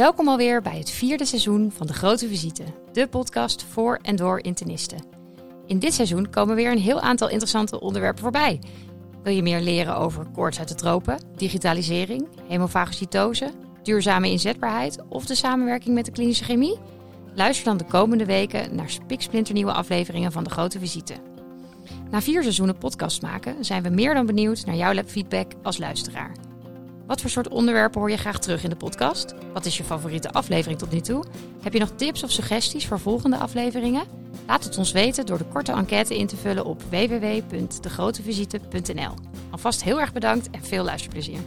Welkom alweer bij het vierde seizoen van De Grote Visite, de podcast voor en door internisten. In dit seizoen komen weer een heel aantal interessante onderwerpen voorbij. Wil je meer leren over koorts uit de tropen, digitalisering, hemofagocitose, duurzame inzetbaarheid of de samenwerking met de klinische chemie? Luister dan de komende weken naar spiksplinternieuwe afleveringen van De Grote Visite. Na vier seizoenen podcast maken zijn we meer dan benieuwd naar jouw feedback als luisteraar. Wat voor soort onderwerpen hoor je graag terug in de podcast? Wat is je favoriete aflevering tot nu toe? Heb je nog tips of suggesties voor volgende afleveringen? Laat het ons weten door de korte enquête in te vullen op www.degrotevisite.nl. Alvast heel erg bedankt en veel luisterplezier.